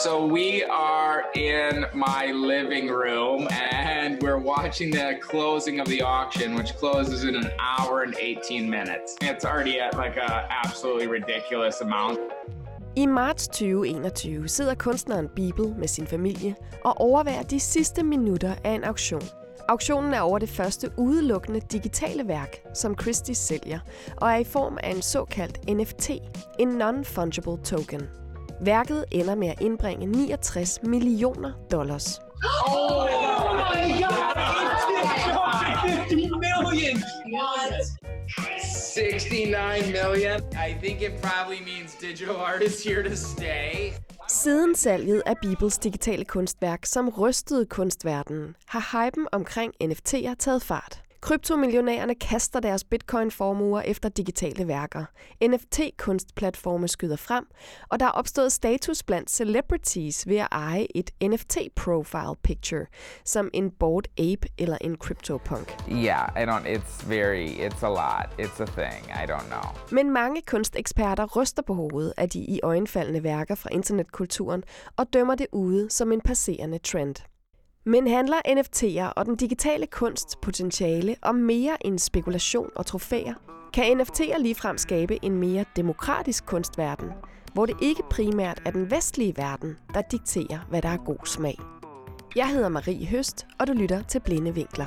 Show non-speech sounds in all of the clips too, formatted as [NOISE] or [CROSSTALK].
So we are in my living room and we're watching the closing of the auction, which closes in an hour and 18 minutes. It's already at like a absolutely ridiculous amount. I marts 2021 sidder kunstneren Bibel med sin familie og overværer de sidste minutter af en auktion. Auktionen er over det første udelukkende digitale værk, som Christie sælger, og er i form af en såkaldt NFT, en non-fungible token. Værket ender med at indbringe 69 millioner dollars. Oh my god! 50 million! What? 69 million. I think it probably means digital art is here to stay. Siden salget af Bibels digitale kunstværk, som rystede kunstverdenen, har hypen omkring NFT'er taget fart. Kryptomillionærerne kaster deres bitcoin-formuer efter digitale værker. NFT-kunstplatforme skyder frem, og der er opstået status blandt celebrities ved at eje et NFT-profile picture, som en Bored Ape eller en CryptoPunk. Yeah, I don't, it's very, it's a lot. It's a thing. I don't know. Men mange kunsteksperter ryster på hovedet af de i øjenfaldende værker fra internetkulturen og dømmer det ude som en passerende trend. Men handler NFT'er og den digitale kunsts potentiale om mere end spekulation og trofæer? Kan NFT'er ligefrem skabe en mere demokratisk kunstverden, hvor det ikke primært er den vestlige verden, der dikterer, hvad der er god smag? Jeg hedder Marie Høst, og du lytter til Blinde Vinkler.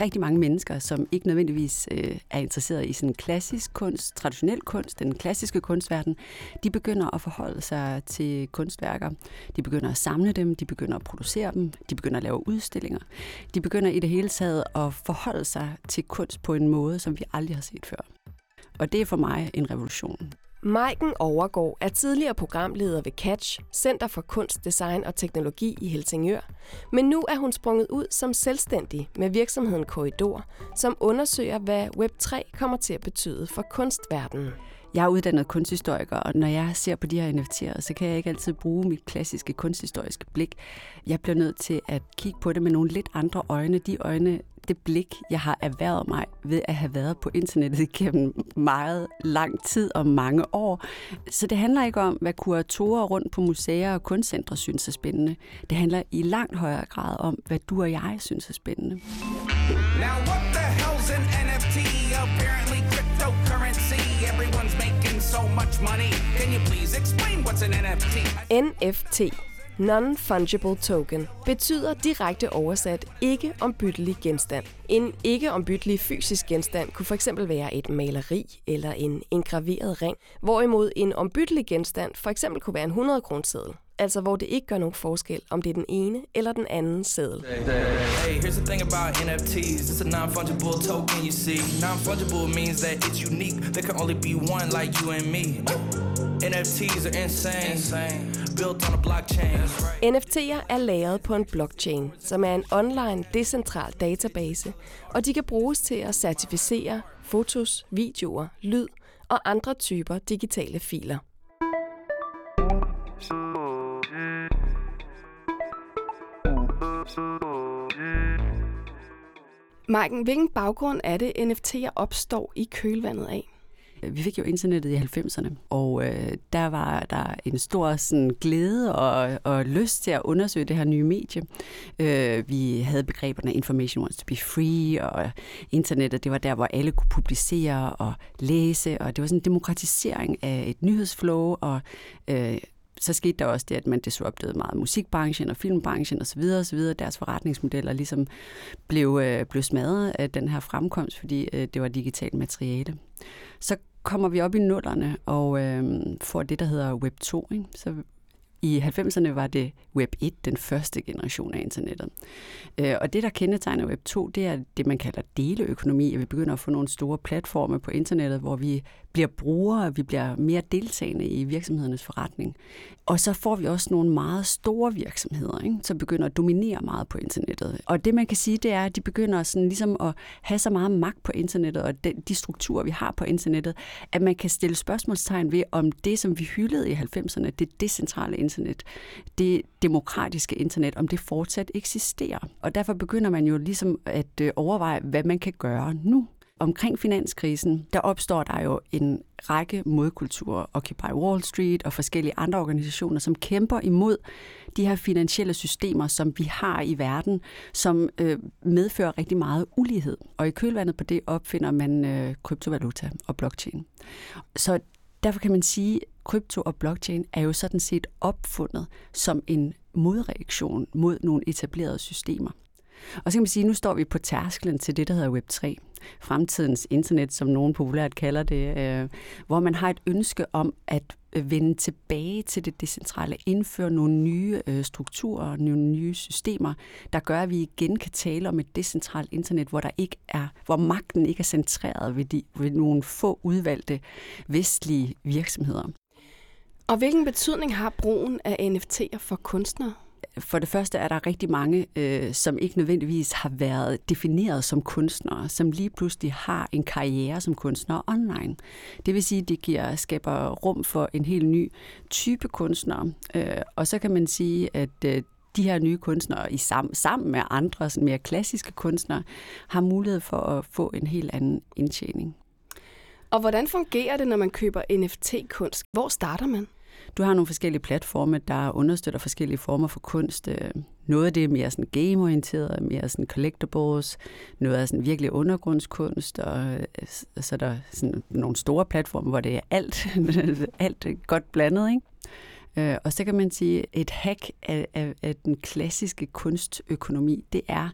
Rigtig mange mennesker, som ikke nødvendigvis øh, er interesseret i sådan klassisk kunst, traditionel kunst, den klassiske kunstverden, de begynder at forholde sig til kunstværker. De begynder at samle dem, de begynder at producere dem, de begynder at lave udstillinger. De begynder i det hele taget at forholde sig til kunst på en måde, som vi aldrig har set før. Og det er for mig en revolution. Maiken Overgaard er tidligere programleder ved Catch, Center for Kunst, Design og Teknologi i Helsingør. Men nu er hun sprunget ud som selvstændig med virksomheden Korridor, som undersøger, hvad Web3 kommer til at betyde for kunstverdenen. Jeg er uddannet kunsthistoriker, og når jeg ser på de her NFT'er, så kan jeg ikke altid bruge mit klassiske kunsthistoriske blik. Jeg bliver nødt til at kigge på det med nogle lidt andre øjne. De øjne, det blik, jeg har erhvervet mig ved at have været på internettet gennem meget lang tid og mange år. Så det handler ikke om, hvad kuratorer rundt på museer og kunstcentre synes er spændende. Det handler i langt højere grad om, hvad du og jeg synes er spændende. Now what the hell's an NFT? Apparently cryptocurrency. Everyone's making so much money. Can you please explain what's an NFT? NFT Non-fungible token betyder direkte oversat ikke ombyttelig genstand. En ikke ombyttelig fysisk genstand kunne fx være et maleri eller en engraveret ring, hvorimod en ombyttelig genstand f.eks. kunne være en 100 kroneseddel. Altså hvor det ikke gør nogen forskel, om det er den ene eller den anden seddel. Hey, here's the thing about NFTs. It's a non-fungible token, you see. Non-fungible means that it's unique. There can only be one like you and me. NFTs are insane. insane. Built on a blockchain. NFT'er er lagret på en blockchain, som er en online decentral database, og de kan bruges til at certificere fotos, videoer, lyd og andre typer digitale filer. Marken, hvilken baggrund er det, NFT'er opstår i kølvandet af? Øh, vi fik jo internettet i 90'erne, og øh, der var der en stor sådan, glæde og, og lyst til at undersøge det her nye medie. Øh, vi havde begreberne information wants to be free, og internettet, det var der, hvor alle kunne publicere og læse, og det var sådan en demokratisering af et nyhedsflow, og øh, så skete der også det, at man disruptede meget musikbranchen og filmbranchen osv. osv. Deres forretningsmodeller ligesom blev, øh, blev smadret af den her fremkomst, fordi øh, det var digitalt materiale. Så kommer vi op i nullerne og øh, får det, der hedder Web 2. Ikke? Så i 90'erne var det Web 1, den første generation af internettet. Øh, og det, der kendetegner Web 2, det er det, man kalder deleøkonomi, at vi begynder at få nogle store platforme på internettet, hvor vi bliver brugere, vi bliver mere deltagende i virksomhedernes forretning. Og så får vi også nogle meget store virksomheder, ikke, som begynder at dominere meget på internettet. Og det, man kan sige, det er, at de begynder sådan ligesom at have så meget magt på internettet, og de, de strukturer, vi har på internettet, at man kan stille spørgsmålstegn ved, om det, som vi hyldede i 90'erne, det decentrale internet, det demokratiske internet, om det fortsat eksisterer. Og derfor begynder man jo ligesom at øh, overveje, hvad man kan gøre nu. Omkring finanskrisen, der opstår der jo en række modkulturer, Occupy Wall Street og forskellige andre organisationer, som kæmper imod de her finansielle systemer, som vi har i verden, som øh, medfører rigtig meget ulighed. Og i kølvandet på det opfinder man øh, kryptovaluta og blockchain. Så derfor kan man sige, at krypto og blockchain er jo sådan set opfundet som en modreaktion mod nogle etablerede systemer. Og så kan man sige, at nu står vi på tærsklen til det, der hedder Web3. Fremtidens internet, som nogen populært kalder det, øh, hvor man har et ønske om at øh, vende tilbage til det decentrale, indføre nogle nye øh, strukturer, nogle nye systemer, der gør, at vi igen kan tale om et decentralt internet, hvor der ikke er, hvor magten ikke er centreret ved, de, ved nogle få udvalgte vestlige virksomheder. Og hvilken betydning har brugen af NFT'er for kunstnere? For det første er der rigtig mange, øh, som ikke nødvendigvis har været defineret som kunstnere, som lige pludselig har en karriere som kunstner online. Det vil sige, at det giver, skaber rum for en helt ny type kunstnere. Øh, og så kan man sige, at øh, de her nye kunstnere i sam, sammen med andre sådan mere klassiske kunstnere har mulighed for at få en helt anden indtjening. Og hvordan fungerer det, når man køber NFT-kunst? Hvor starter man? Du har nogle forskellige platforme, der understøtter forskellige former for kunst. Øh, noget af det er mere sådan gameorienteret, mere sådan collectibles, noget er sådan virkelig undergrundskunst, og øh, så er der sådan nogle store platforme, hvor det er alt, [LAUGHS] alt godt blandet, ikke? Øh, og så kan man sige, at et hack af, af, af den klassiske kunstøkonomi, det er,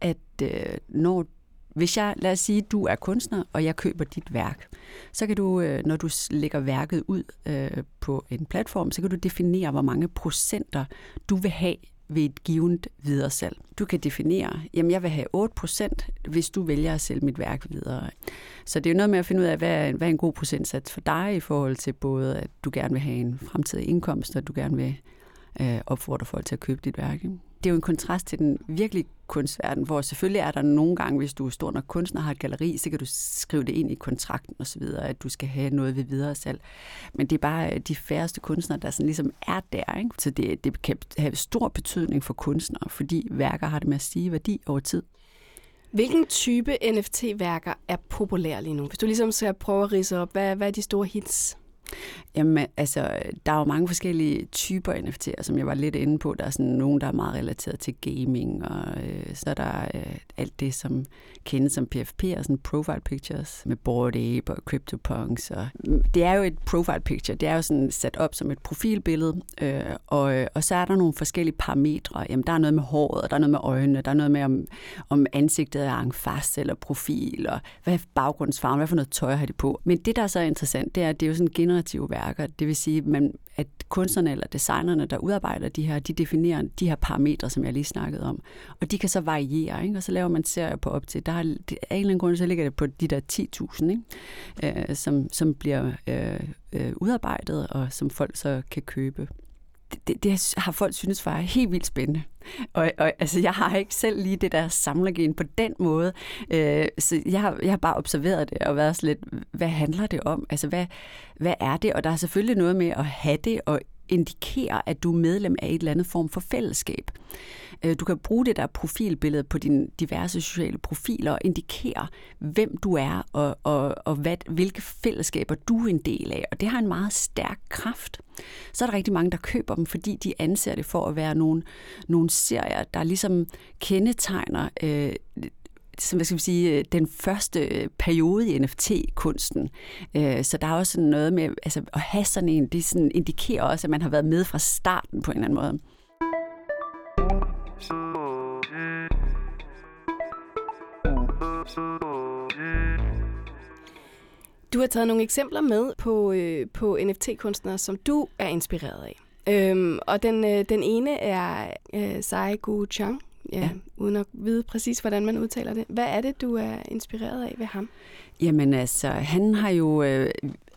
at når hvis jeg, lad os sige, du er kunstner, og jeg køber dit værk, så kan du, øh, når du lægger værket ud øh, på en platform, så kan du definere, hvor mange procenter du vil have ved et givet videresalg. Du kan definere, jamen jeg vil have 8%, hvis du vælger at sælge mit værk videre. Så det er jo noget med at finde ud af, hvad er, hvad er en god procentsats for dig i forhold til både, at du gerne vil have en fremtidig indkomst, og du gerne vil øh, opfordre folk til at købe dit værk. Ikke? Det er jo en kontrast til den virkelige kunstverden, hvor selvfølgelig er der nogle gange, hvis du er stor nok kunstner og har et galleri, så kan du skrive det ind i kontrakten osv., at du skal have noget ved videre salg. Men det er bare øh, de færreste kunstnere, der sådan ligesom er der. Ikke? Så det, det kan have stor betydning for kunstnere, fordi værker har det med at stige værdi over tid. Hvilken type NFT-værker er populære lige nu? Hvis du ligesom skal prøve at rise op, hvad, hvad er de store hits? Jamen, altså, der er jo mange forskellige typer NFT'er, som jeg var lidt inde på. Der er sådan nogen, der er meget relateret til gaming, og øh, så er der øh, alt det, som kendes som PFP, og sådan profile pictures med Bored Ape og CryptoPunks. Og, mm, det er jo et profile picture, det er jo sådan sat op som et profilbillede, øh, og, øh, og så er der nogle forskellige parametre. Jamen, der er noget med håret, og der er noget med øjnene, der er noget med, om, om ansigtet er en fast eller profil, og hvad er baggrundsfarven, hvad for noget tøj har de på. Men det, der er så interessant, det er, at det er jo sådan generative værker. Det vil sige, man, at kunstnerne eller designerne, der udarbejder de her, de definerer de her parametre, som jeg lige snakkede om. Og de kan så variere, ikke? og så laver man serier på op til, der er, af en eller anden grund, så ligger det på de der 10.000, ikke? Øh, som, som bliver øh, øh, udarbejdet, og som folk så kan købe det, det har folk synes var helt vildt spændende. Og, og altså, jeg har ikke selv lige det der samlergen på den måde. Øh, så jeg har, jeg har bare observeret det og været sådan lidt, hvad handler det om? Altså, hvad, hvad er det? Og der er selvfølgelig noget med at have det og indikerer, at du er medlem af et eller andet form for fællesskab. Øh, du kan bruge det der profilbillede på dine diverse sociale profiler og indikere, hvem du er og, og, og hvad, hvilke fællesskaber du er en del af. Og det har en meget stærk kraft. Så er der rigtig mange, der køber dem, fordi de anser det for at være nogle, nogle serier, der ligesom kendetegner øh, som jeg skal sige, øh, den første øh, periode i NFT-kunsten. Øh, så der er også sådan noget med altså, at have sådan en, det sådan indikerer også, at man har været med fra starten på en eller anden måde. Du har taget nogle eksempler med på, øh, på NFT-kunstnere, som du er inspireret af. Øhm, og den, øh, den ene er øh, Sai Gu Chang, ja, ja. uden at vide præcis, hvordan man udtaler det. Hvad er det, du er inspireret af ved ham? Jamen altså, han har jo øh,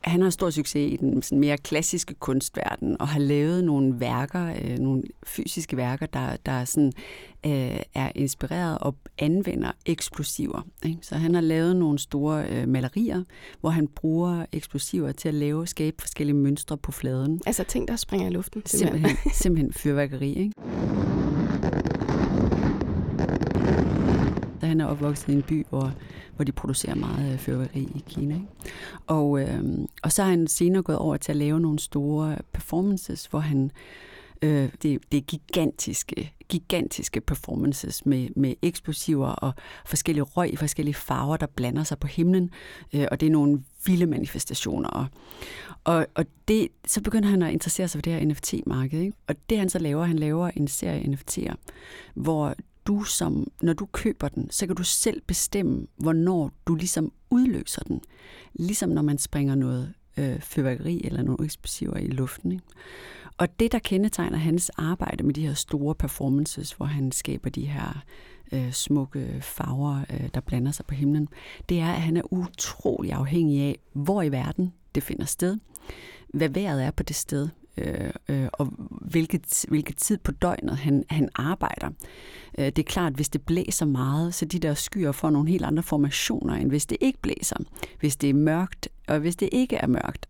han har stor succes i den sådan mere klassiske kunstverden og har lavet nogle værker, øh, nogle fysiske værker, der, der sådan, øh, er inspireret og anvender eksplosiver. Ikke? Så han har lavet nogle store øh, malerier, hvor han bruger eksplosiver til at lave, skabe forskellige mønstre på fladen. Altså ting, der springer i luften? Simpelthen, simpelthen, simpelthen fyrværkeri. Ikke? Han er opvokset i en by, hvor, hvor de producerer meget øh, fyrværkeri i Kina. Ikke? Og, øh, og så har han senere gået over til at lave nogle store performances, hvor han øh, det, det er gigantiske, gigantiske performances med, med eksplosiver og forskellige røg i forskellige farver, der blander sig på himlen. Øh, og det er nogle vilde manifestationer. Og, og, og det, så begynder han at interessere sig for det her NFT-marked. Ikke? Og det han så laver, han laver en serie NFT'er, hvor du som, når du køber den, så kan du selv bestemme, hvornår du ligesom udløser den. Ligesom når man springer noget øh, fyrværkeri eller nogle eksplosiver i luften. Ikke? Og det, der kendetegner hans arbejde med de her store performances, hvor han skaber de her øh, smukke farver, øh, der blander sig på himlen, det er, at han er utrolig afhængig af, hvor i verden det finder sted, hvad vejret er på det sted, øh, øh, og hvilket, hvilket tid på døgnet han, han arbejder. Øh, det er klart, hvis det blæser meget, så de der skyer får nogle helt andre formationer, end hvis det ikke blæser. Hvis det er mørkt, og hvis det ikke er mørkt.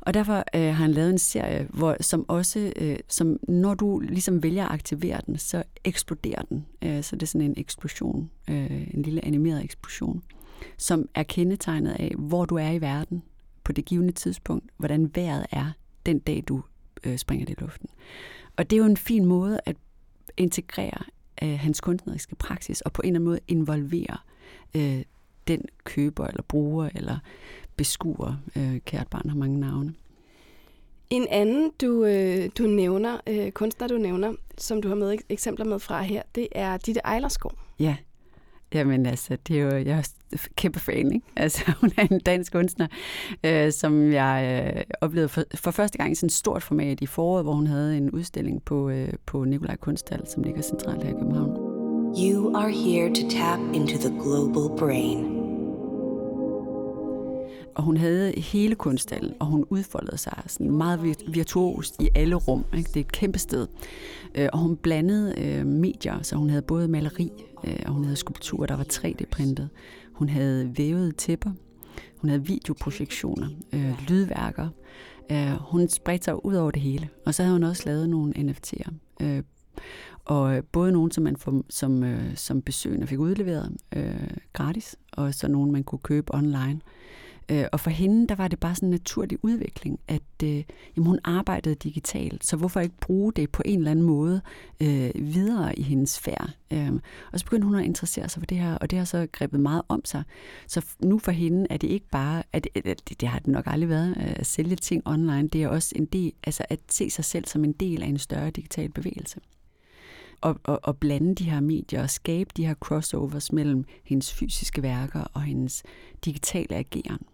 Og derfor øh, har han lavet en serie, hvor, som også, øh, som når du ligesom vælger at aktivere den, så eksploderer den. Øh, så det er sådan en eksplosion, øh, en lille animeret eksplosion, som er kendetegnet af, hvor du er i verden på det givende tidspunkt, hvordan vejret er den dag, du øh, springer det i luften. Og det er jo en fin måde at integrere øh, hans kunstneriske praksis, og på en eller anden måde involvere øh, den køber eller bruger eller beskuer. Øh, kært barn har mange navne. En anden, du, øh, du nævner, øh, kunstner du nævner, som du har med eksempler med fra her, det er Ditte Ejlerskov. Ja, Jamen altså, det er jo, jeg er kæmpe fan, ikke? [LAUGHS] Altså, hun er en dansk kunstner, øh, som jeg øh, oplevede for, for første gang i sådan et stort format i foråret, hvor hun havde en udstilling på, øh, på Nikolaj Kunsthal, som ligger centralt her i København. You are here to tap into the global brain og hun havde hele kunststallen, og hun udfoldede sig sådan meget virtuost i alle rum. Ikke? Det er et kæmpe sted. Øh, og hun blandede øh, medier, så hun havde både maleri, Øh, og hun havde skulpturer, der var 3D-printet. Hun havde vævede tæpper, hun havde videoprojektioner, øh, lydværker. Øh, hun spredte sig ud over det hele. Og så havde hun også lavet nogle NFT'er. Øh, og både nogle, som man for, som, øh, som besøgende fik udleveret øh, gratis, og så nogle, man kunne købe online. Øh, Øh, og for hende, der var det bare sådan en naturlig udvikling, at øh, jamen, hun arbejdede digitalt, så hvorfor ikke bruge det på en eller anden måde øh, videre i hendes færd? Øh, og så begyndte hun at interessere sig for det her, og det har så grebet meget om sig. Så nu for hende er det ikke bare, at det, det, har det nok aldrig været, øh, at sælge ting online, det er også en del, altså at se sig selv som en del af en større digital bevægelse og, og, og blande de her medier og skabe de her crossovers mellem hendes fysiske værker og hendes digitale ageren.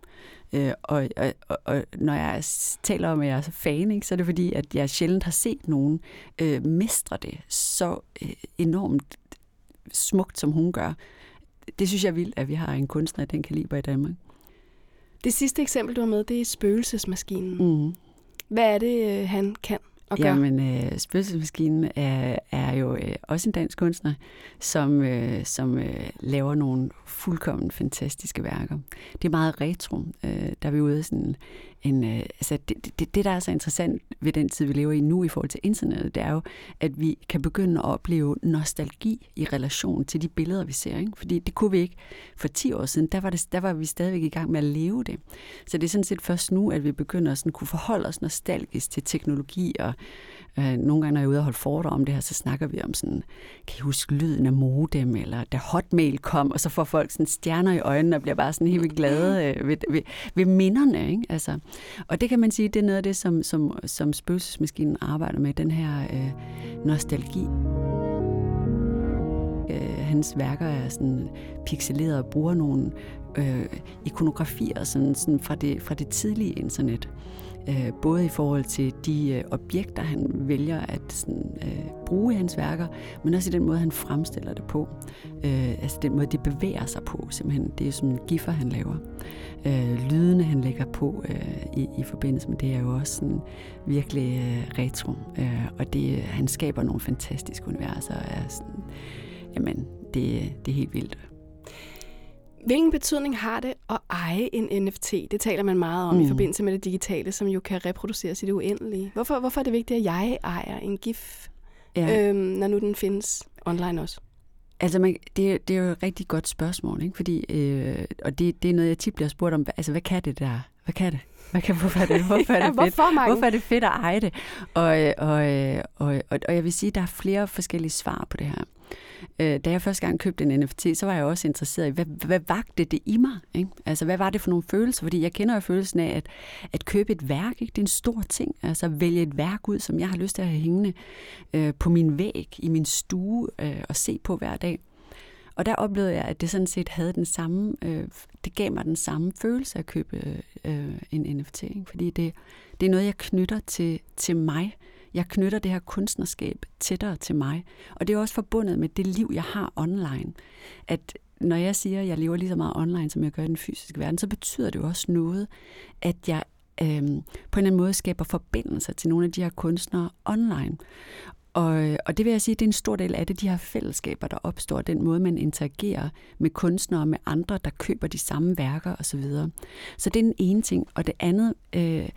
Øh, og, og, og når jeg taler om, at jeg er fan, ikke, så er det fordi, at jeg sjældent har set nogen øh, mestre det så øh, enormt smukt, som hun gør. Det synes jeg er vildt, at vi har en kunstner af den kaliber i Danmark. Det sidste eksempel, du har med, det er spøgelsesmaskinen. Mm. Hvad er det, øh, han kan? Og gør? Jamen, øh, Spøgelsesmaskinen er, er jo øh, også en dansk kunstner, som, øh, som øh, laver nogle fuldkommen fantastiske værker. Det er meget retro. Øh, der er vi ude sådan en... Øh, altså det, det, det, der er så interessant ved den tid, vi lever i nu i forhold til internettet, det er jo, at vi kan begynde at opleve nostalgi i relation til de billeder, vi ser. Ikke? Fordi det kunne vi ikke for 10 år siden. Der var, det, der var vi stadigvæk i gang med at leve det. Så det er sådan set først nu, at vi begynder at sådan kunne forholde os nostalgisk til teknologi og Øh, nogle gange, når jeg er ude og holde foredrag om det her, så snakker vi om sådan, kan I huske lyden af modem, eller da hotmail kom, og så får folk sådan stjerner i øjnene og bliver bare sådan helt vildt glade øh, ved, ved, ved minderne. Ikke? Altså, og det kan man sige, det er noget af det, som, som, som spøgelsesmaskinen arbejder med, den her øh, nostalgi. Øh, hans værker er sådan pixeleret og bruger nogle øh, ikonografier sådan, sådan fra, det, fra det tidlige internet øh, både i forhold til de øh, objekter, han vælger at sådan, øh, bruge i hans værker, men også i den måde, han fremstiller det på. Øh, altså den måde, det bevæger sig på, simpelthen. Det er sådan giffer, han laver. Øh, lydene, han lægger på øh, i, i forbindelse med det, er jo også sådan virkelig øh, retro. Øh, og det, øh, han skaber nogle fantastiske universer. Er sådan, jamen, det, øh, det er helt vildt. Hvilken betydning har det at eje en NFT? Det taler man meget om mm. i forbindelse med det digitale, som jo kan reproduceres i det uendelige. Hvorfor, hvorfor er det vigtigt, at jeg ejer en GIF, ja. øhm, når nu den findes online også? Altså, man, det, det er jo et rigtig godt spørgsmål, ikke? Fordi, øh, og det, det er noget, jeg tit bliver spurgt om. Altså, hvad kan det der? Hvad kan det? Hvad kan, hvorfor er det, [LAUGHS] hvorfor er det Ja, fedt? hvorfor, Marken? hvorfor er det fedt at eje det? Og, øh, og, øh, og, og, og jeg vil sige, at der er flere forskellige svar på det her. Øh, Da jeg første gang købte en NFT, så var jeg også interesseret i, hvad, hvad vagte det i mig? Ikke? Altså, hvad var det for nogle følelser? Fordi jeg kender jo følelsen af, at, at købe et værk, ikke? det er en stor ting. Altså, vælge et værk ud, som jeg har lyst til at have hængende øh, på min væg, i min stue, øh, og se på hver dag. Og der oplevede jeg, at det sådan set havde den samme, øh, det gav mig den samme følelse at købe øh, en NFT. Ikke? Fordi det, det er noget, jeg knytter til, til mig. Jeg knytter det her kunstnerskab tættere til mig. Og det er også forbundet med det liv, jeg har online. At når jeg siger, at jeg lever lige så meget online, som jeg gør i den fysiske verden, så betyder det jo også noget, at jeg øhm, på en eller anden måde skaber forbindelser til nogle af de her kunstnere online. Og, og det vil jeg sige, det er en stor del af det, de her fællesskaber, der opstår, den måde, man interagerer med kunstnere og med andre, der køber de samme værker osv. Så, så det er den ene ting. Og det andet, øh,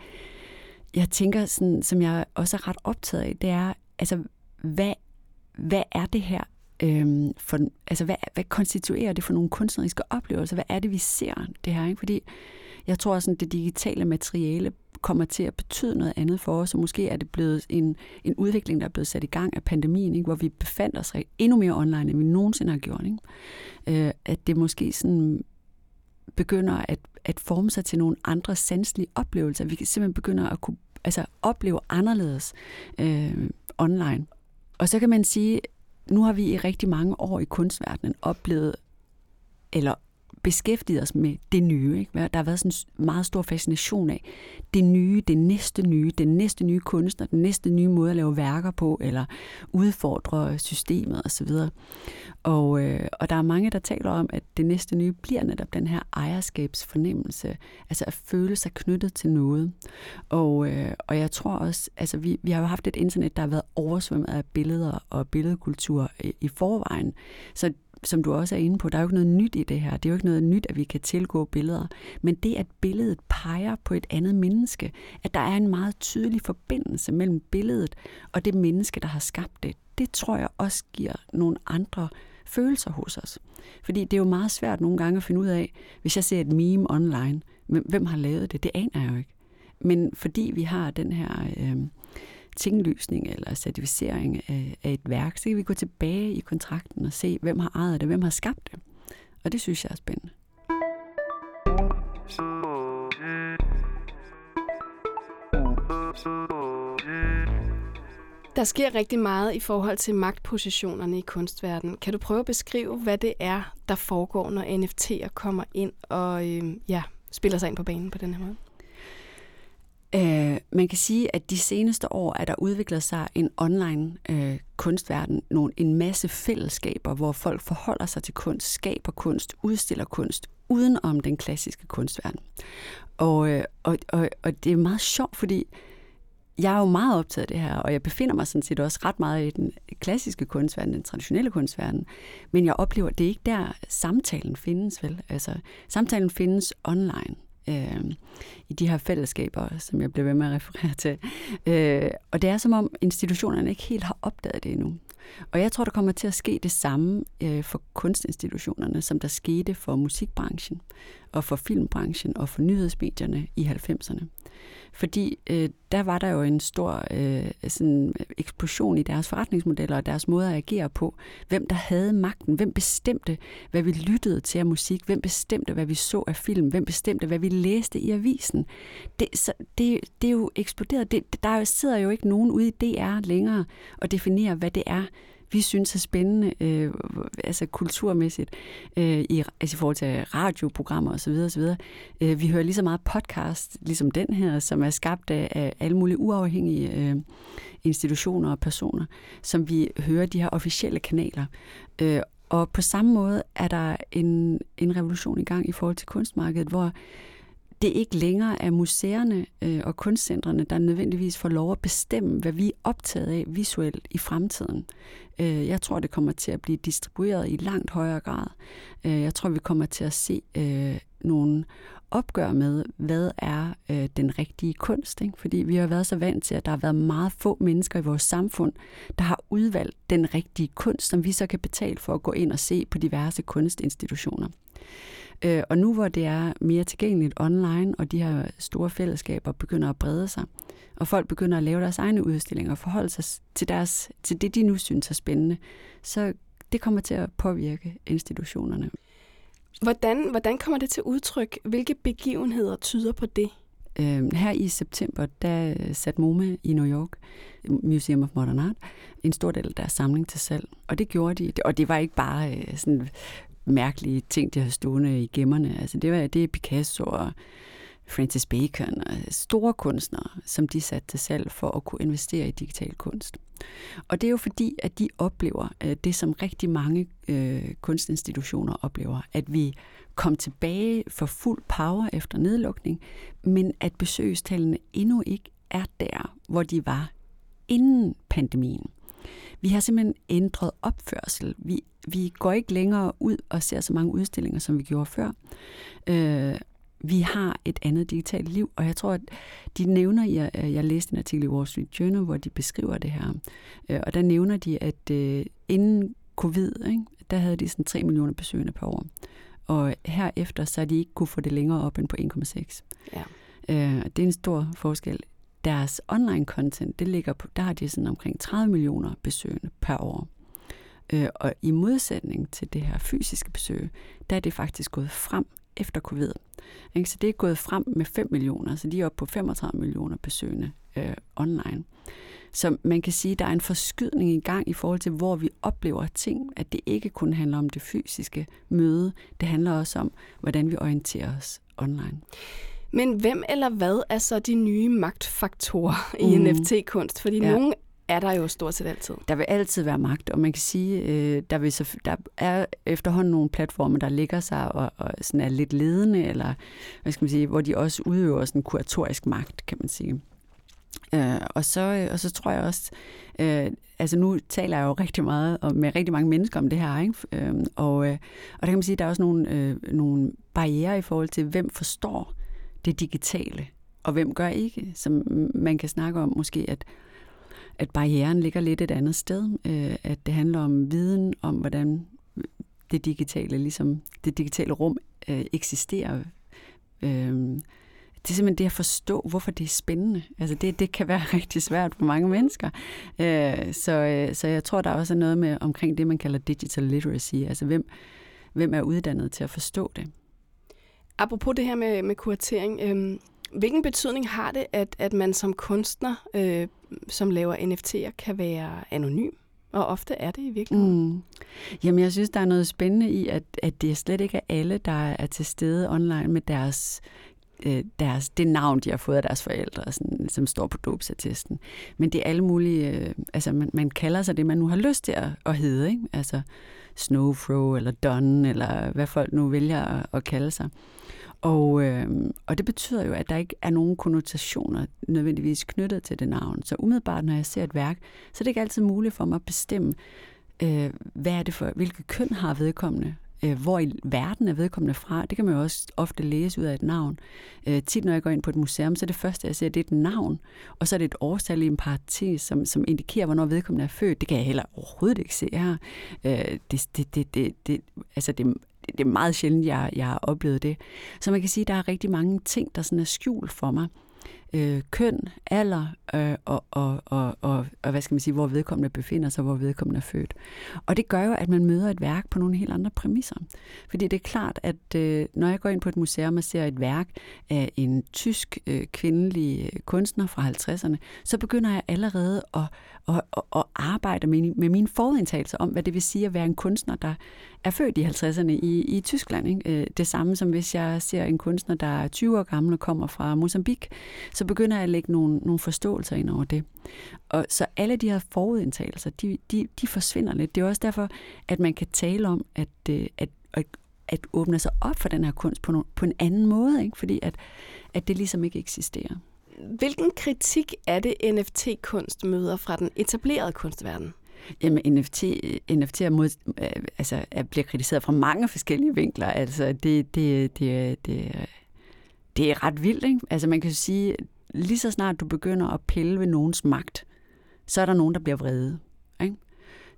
jeg tænker, sådan, som jeg også er ret optaget af, det er, altså, hvad, hvad er det her? Øhm, for, altså, hvad, hvad konstituerer det for nogle kunstneriske oplevelser? Hvad er det, vi ser det her? Ikke? Fordi jeg tror, at det digitale materiale kommer til at betyde noget andet for os, og måske er det blevet en, en udvikling, der er blevet sat i gang af pandemien, ikke? hvor vi befandt os endnu mere online, end vi nogensinde har gjort. Ikke? Øh, at det måske sådan begynder at, at forme sig til nogle andre sanselige oplevelser. Vi kan simpelthen begynde at kunne altså, opleve anderledes øh, online. Og så kan man sige, nu har vi i rigtig mange år i kunstverdenen oplevet, eller beskæftiget os med det nye. Ikke? Der har været sådan en meget stor fascination af det nye, det næste nye, den næste nye kunstner, den næste nye måde at lave værker på, eller udfordre systemet osv. Og, øh, og der er mange, der taler om, at det næste nye bliver netop den her ejerskabsfornemmelse, altså at føle sig knyttet til noget. Og, øh, og jeg tror også, altså vi, vi har jo haft et internet, der har været oversvømmet af billeder og billedkultur i, i forvejen. Så som du også er inde på, der er jo ikke noget nyt i det her. Det er jo ikke noget nyt, at vi kan tilgå billeder. Men det, at billedet peger på et andet menneske, at der er en meget tydelig forbindelse mellem billedet og det menneske, der har skabt det, det tror jeg også giver nogle andre følelser hos os. Fordi det er jo meget svært nogle gange at finde ud af, hvis jeg ser et meme online, hvem har lavet det? Det aner jeg jo ikke. Men fordi vi har den her... Øh, tinglysning eller certificering af, af et værk, så kan vi gå tilbage i kontrakten og se, hvem har ejet det, hvem har skabt det. Og det synes jeg er spændende. Der sker rigtig meget i forhold til magtpositionerne i kunstverdenen. Kan du prøve at beskrive, hvad det er, der foregår, når NFT'er kommer ind og øh, ja, spiller sig ind på banen på den her måde? Øh, man kan sige, at de seneste år er der udviklet sig en online øh, kunstverden, nogle, en masse fællesskaber, hvor folk forholder sig til kunst, skaber kunst, udstiller kunst, uden om den klassiske kunstverden. Og, øh, og, og, og det er meget sjovt, fordi jeg er jo meget optaget af det her, og jeg befinder mig sådan set også ret meget i den klassiske kunstverden, den traditionelle kunstverden. Men jeg oplever, at det er ikke der, samtalen findes, vel? Altså, samtalen findes online øh, i de her fællesskaber, som jeg blev ved med at referere til. Øh, og det er som om institutionerne ikke helt har opdaget det endnu. Og jeg tror, der kommer til at ske det samme øh, for kunstinstitutionerne, som der skete for musikbranchen, og for filmbranchen, og for nyhedsmedierne i 90'erne. Fordi øh, der var der jo en stor øh, sådan eksplosion i deres forretningsmodeller og deres måde at agere på. Hvem der havde magten, hvem bestemte, hvad vi lyttede til af musik, hvem bestemte, hvad vi så af film, hvem bestemte, hvad vi læste i avisen. Det, så, det, det er jo eksploderet. Det, der sidder jo ikke nogen ude i DR længere og definerer, hvad det er, vi synes er spændende, øh, altså kulturmæssigt, øh, i, altså i forhold til radioprogrammer osv. osv. Øh, vi hører lige så meget podcast, ligesom den her, som er skabt af, af alle mulige uafhængige øh, institutioner og personer, som vi hører de her officielle kanaler. Øh, og på samme måde er der en, en revolution i gang i forhold til kunstmarkedet, hvor det ikke længere er museerne øh, og kunstcentrene, der nødvendigvis får lov at bestemme, hvad vi er optaget af visuelt i fremtiden. Øh, jeg tror, det kommer til at blive distribueret i langt højere grad. Øh, jeg tror, vi kommer til at se øh, nogle opgør med, hvad er øh, den rigtige kunst. Ikke? Fordi vi har været så vant til, at der har været meget få mennesker i vores samfund, der har udvalgt den rigtige kunst, som vi så kan betale for at gå ind og se på diverse kunstinstitutioner. Øh, og nu hvor det er mere tilgængeligt online, og de her store fællesskaber begynder at brede sig, og folk begynder at lave deres egne udstillinger og forholde sig til, deres, til det, de nu synes er spændende, så det kommer til at påvirke institutionerne. Hvordan, hvordan kommer det til udtryk? Hvilke begivenheder tyder på det? Øh, her i september, der satte MoMA i New York, Museum of Modern Art, en stor del af deres samling til salg. Og det gjorde de. Og det var ikke bare øh, sådan mærkelige ting, de har stående i gemmerne. Altså det, var, det er Picasso og Francis Bacon og store kunstnere, som de satte til salg for at kunne investere i digital kunst. Og det er jo fordi, at de oplever øh, det, som rigtig mange øh, kunstinstitutioner oplever, at vi kom tilbage for fuld power efter nedlukning, men at besøgstallene endnu ikke er der, hvor de var inden pandemien. Vi har simpelthen ændret opførsel. Vi, vi går ikke længere ud og ser så mange udstillinger, som vi gjorde før. Øh, vi har et andet digitalt liv, og jeg tror, at de nævner, jeg, jeg læste en artikel i Wall Street Journal, hvor de beskriver det her, øh, og der nævner de, at øh, inden covid, ikke, der havde de sådan 3 millioner besøgende per år, og herefter så har de ikke kunne få det længere op end på 1,6. Ja. Øh, det er en stor forskel. Deres online content, det ligger på, der har de sådan omkring 30 millioner besøgende per år. Øh, og i modsætning til det her fysiske besøg, der er det faktisk gået frem efter covid. Ikke? Så det er gået frem med 5 millioner, så de er oppe på 35 millioner besøgende øh, online. Så man kan sige, at der er en forskydning i gang i forhold til, hvor vi oplever ting, at det ikke kun handler om det fysiske møde, det handler også om, hvordan vi orienterer os online. Men hvem eller hvad er så de nye magtfaktorer i mm. NFT-kunst? Fordi ja. nogle er der jo stort set altid. Der vil altid være magt, og man kan sige, øh, der, vil så, der er efterhånden nogle platforme, der ligger sig og, og sådan er lidt ledende, eller hvad skal man sige, hvor de også udøver sådan kuratorisk magt, kan man sige. Øh, og, så, og så tror jeg også, øh, altså nu taler jeg jo rigtig meget og med rigtig mange mennesker om det her, ikke? Øh, og, øh, og der kan man sige, at der er også nogle, øh, nogle barriere i forhold til, hvem forstår det digitale, og hvem gør ikke. Som man kan snakke om måske, at at barrieren ligger lidt et andet sted. Øh, at det handler om viden om, hvordan det digitale, ligesom det digitale rum øh, eksisterer. Øh, det er simpelthen det at forstå, hvorfor det er spændende. Altså det, det kan være [LAUGHS] rigtig svært for mange mennesker. Øh, så, øh, så jeg tror, der er også noget med omkring det, man kalder digital literacy. Altså hvem, hvem er uddannet til at forstå det? Apropos det her med, med kuratering, øh, hvilken betydning har det, at, at man som kunstner, øh, som laver NFT'er, kan være anonym? Og ofte er det i virkeligheden. Mm. Jamen, jeg synes, der er noget spændende i, at, at det slet ikke er alle, der er til stede online med deres øh, deres, det navn, de har fået af deres forældre, sådan, som står på dåbsattesten. Men det er alle mulige, øh, altså man, man kalder sig det, man nu har lyst til at, at hedde, ikke? altså Snowfro eller Don, eller hvad folk nu vælger at, at kalde sig. Og, øh, og det betyder jo, at der ikke er nogen konnotationer nødvendigvis knyttet til det navn. Så umiddelbart, når jeg ser et værk, så er det ikke altid muligt for mig at bestemme, øh, hvad er det for, hvilket køn har vedkommende, øh, hvor i verden er vedkommende fra. Det kan man jo også ofte læse ud af et navn. Øh, tit når jeg går ind på et museum, så er det første, jeg ser, det er et navn, og så er det et årstal i en parentes, som, som indikerer, hvornår vedkommende er født. Det kan jeg heller overhovedet ikke se her. Øh, det, det, det, det, det, altså det, det er meget sjældent, jeg, jeg har oplevet det. Så man kan sige, at der er rigtig mange ting, der sådan er skjult for mig øh, køn, alder øh, og, og, og, og, og hvad skal man sige, hvor vedkommende befinder sig, hvor vedkommende er født. Og det gør jo, at man møder et værk på nogle helt andre præmisser. Fordi det er klart, at øh, når jeg går ind på et museum og ser et værk af en tysk øh, kvindelig øh, kunstner fra 50'erne, så begynder jeg allerede at, at, at, at arbejde med, med mine forudindtagelser om, hvad det vil sige at være en kunstner, der er født i 50'erne i, i Tyskland. Ikke? Øh, det samme som hvis jeg ser en kunstner, der er 20 år gammel og kommer fra Mozambique, så begynder jeg at lægge nogle, nogle forståelser ind over det. Og så alle de her forudindtagelser, de, de, de forsvinder lidt. Det er også derfor, at man kan tale om, at, øh, at, at at åbne sig op for den her kunst på, no, på en anden måde, ikke? fordi at, at det ligesom ikke eksisterer. Hvilken kritik er det, NFT-kunst møder fra den etablerede kunstverden? Jamen, NFT, NFT er mod, altså, er, bliver kritiseret fra mange forskellige vinkler. Altså, det, det, det, det, det er ret vildt, ikke? Altså, man kan sige, lige så snart du begynder at pille ved nogens magt, så er der nogen, der bliver vrede. Ikke?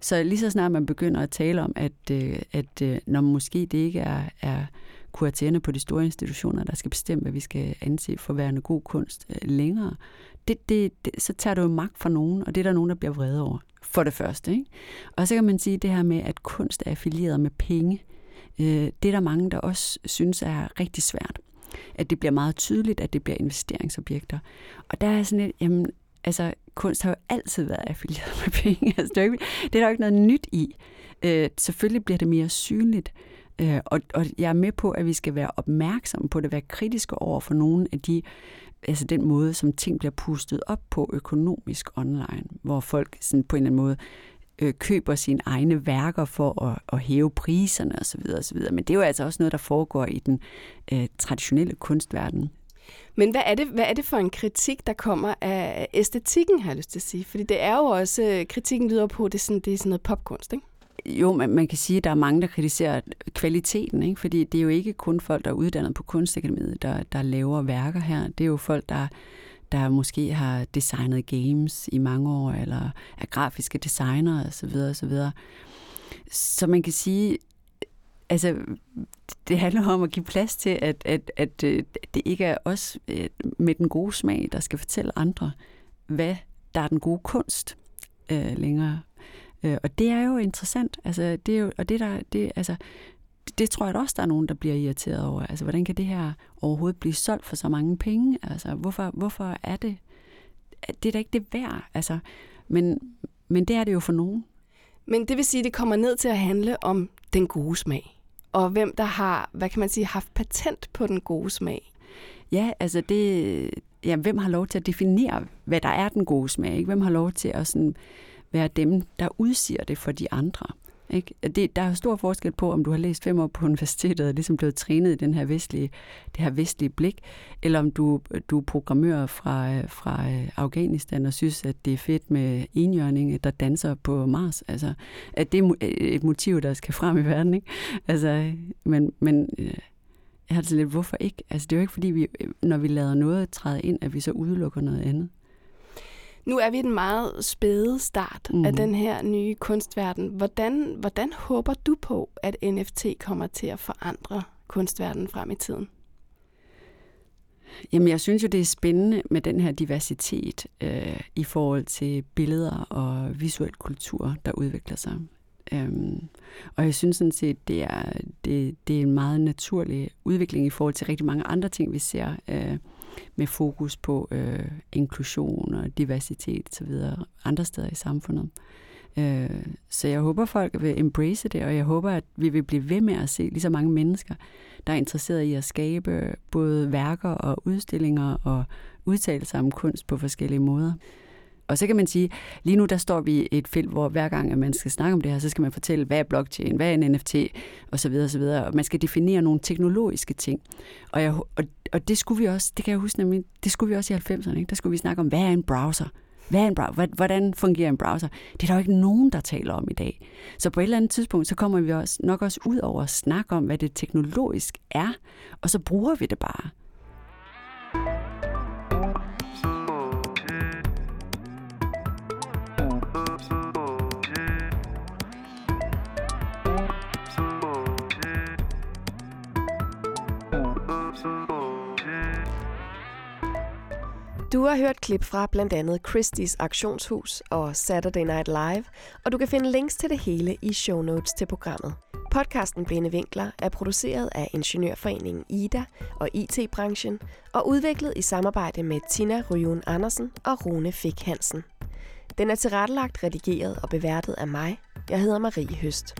Så lige så snart man begynder at tale om, at, øh, at øh, når måske det ikke er, er kuraterne på de store institutioner, der skal bestemme, hvad vi skal anse for værende god kunst øh, længere, det, det, det, så tager du jo magt fra nogen, og det er der nogen, der bliver vrede over, for det første. Ikke? Og så kan man sige det her med, at kunst er affilieret med penge. det er der mange, der også synes er rigtig svært. At det bliver meget tydeligt, at det bliver investeringsobjekter. Og der er sådan et, jamen, altså, kunst har jo altid været affilieret med penge. [LAUGHS] Altså, det, er ikke, det er der jo ikke noget nyt i. Øh, selvfølgelig bliver det mere synligt, øh, og, og jeg er med på, at vi skal være opmærksomme på det, være kritiske over for nogle af de, altså den måde, som ting bliver pustet op på økonomisk online, hvor folk sådan på en eller anden måde øh, køber sine egne værker for at, at hæve priserne osv. osv. Men det er jo altså også noget, der foregår i den øh, traditionelle kunstverden. Men hvad er, det, hvad er det for en kritik, der kommer af æstetikken, har jeg lyst til at sige? Fordi det er jo også, kritikken lyder på, det er sådan, det er sådan noget popkunst, ikke? Jo, man, man kan sige, at der er mange, der kritiserer kvaliteten, ikke? fordi det er jo ikke kun folk, der er uddannet på kunstakademiet, der, der laver værker her. Det er jo folk, der, der måske har designet games i mange år, eller er grafiske designer osv. osv. Så man kan sige, altså, det handler om at give plads til, at, at, at øh, det ikke er os øh, med den gode smag, der skal fortælle andre, hvad der er den gode kunst øh, længere. Øh, og det er jo interessant. Altså, det er jo, og det der, det, altså, det, tror jeg også, der er nogen, der bliver irriteret over. Altså, hvordan kan det her overhovedet blive solgt for så mange penge? Altså, hvorfor, hvorfor er det? Det er da ikke det værd. Altså, men, men det er det jo for nogen. Men det vil sige, at det kommer ned til at handle om den gode smag og hvem der har, hvad kan man sige, haft patent på den gode smag. Ja, altså det, ja, hvem har lov til at definere, hvad der er den gode smag? Ikke? Hvem har lov til at sådan være dem, der udsiger det for de andre? Ikke? Det, der er stor forskel på, om du har læst fem år på universitetet og ligesom blevet trænet i den her vestlige, det her vestlige blik, eller om du, du er programmør fra, fra øh, Afghanistan og synes, at det er fedt med enhjørning, der danser på Mars. Altså, at det er øh, et motiv, der skal frem i verden. Ikke? Altså, men, men øh, jeg har det lidt, hvorfor ikke? Altså, det er jo ikke, fordi vi, når vi lader noget træde ind, at vi så udelukker noget andet. Nu er vi i den meget spæde start mm. af mhm. den her nye kunstverden. Hvordan, hvordan håber du på, at NFT kommer til at forandre kunstverdenen frem i tiden? Jamen, jeg synes jo, det er spændende med den her diversitet øh, i forhold til billeder og visuel kultur, der udvikler sig. Øhm, og jeg synes sådan set, det er, det, det er en meget naturlig udvikling i forhold til rigtig mange andre ting, vi ser. Øh, med fokus på øh, inklusion og diversitet osv. andre steder i samfundet. Øh, så jeg håber, folk vil embrace det, og jeg håber, at vi vil blive ved med at se lige så mange mennesker, der er interesseret i at skabe både værker og udstillinger og udtalelser om kunst på forskellige måder. Og så kan man sige, lige nu der står vi i et felt, hvor hver gang at man skal snakke om det her, så skal man fortælle, hvad er blockchain, hvad er en NFT, osv. osv. Og man skal definere nogle teknologiske ting. Og, jeg, og, og det skulle vi også, det kan jeg huske nemlig, det skulle vi også i 90'erne, ikke? der skulle vi snakke om, hvad er en browser? Hvad er en browser? Hvordan fungerer en browser? Det er der jo ikke nogen, der taler om i dag. Så på et eller andet tidspunkt, så kommer vi også, nok også ud over at snakke om, hvad det teknologisk er, og så bruger vi det bare. Du har hørt klip fra blandt andet Christie's Auktionshus og Saturday Night Live, og du kan finde links til det hele i show notes til programmet. Podcasten Blinde Vinkler er produceret af Ingeniørforeningen IDA og IT-branchen og udviklet i samarbejde med Tina Ryun Andersen og Rune Fik Hansen. Den er tilrettelagt, redigeret og beværtet af mig. Jeg hedder Marie Høst.